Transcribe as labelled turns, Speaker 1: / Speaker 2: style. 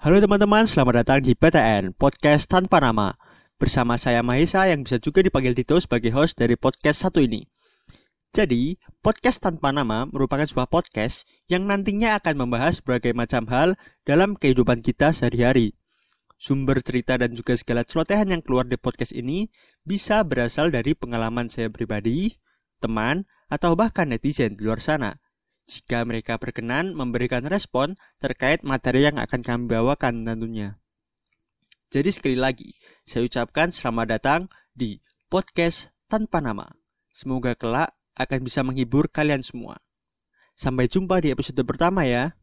Speaker 1: Halo teman-teman, selamat datang di PTN, Podcast Tanpa Nama. Bersama saya Mahesa yang bisa juga dipanggil Dito sebagai host dari podcast satu ini. Jadi, podcast tanpa nama merupakan sebuah podcast yang nantinya akan membahas berbagai macam hal dalam kehidupan kita sehari-hari. Sumber cerita dan juga segala celotehan yang keluar di podcast ini bisa berasal dari pengalaman saya pribadi, teman, atau bahkan netizen di luar sana jika mereka berkenan memberikan respon terkait materi yang akan kami bawakan tentunya. Jadi sekali lagi, saya ucapkan selamat datang di podcast tanpa nama. Semoga kelak akan bisa menghibur kalian semua. Sampai jumpa di episode pertama ya.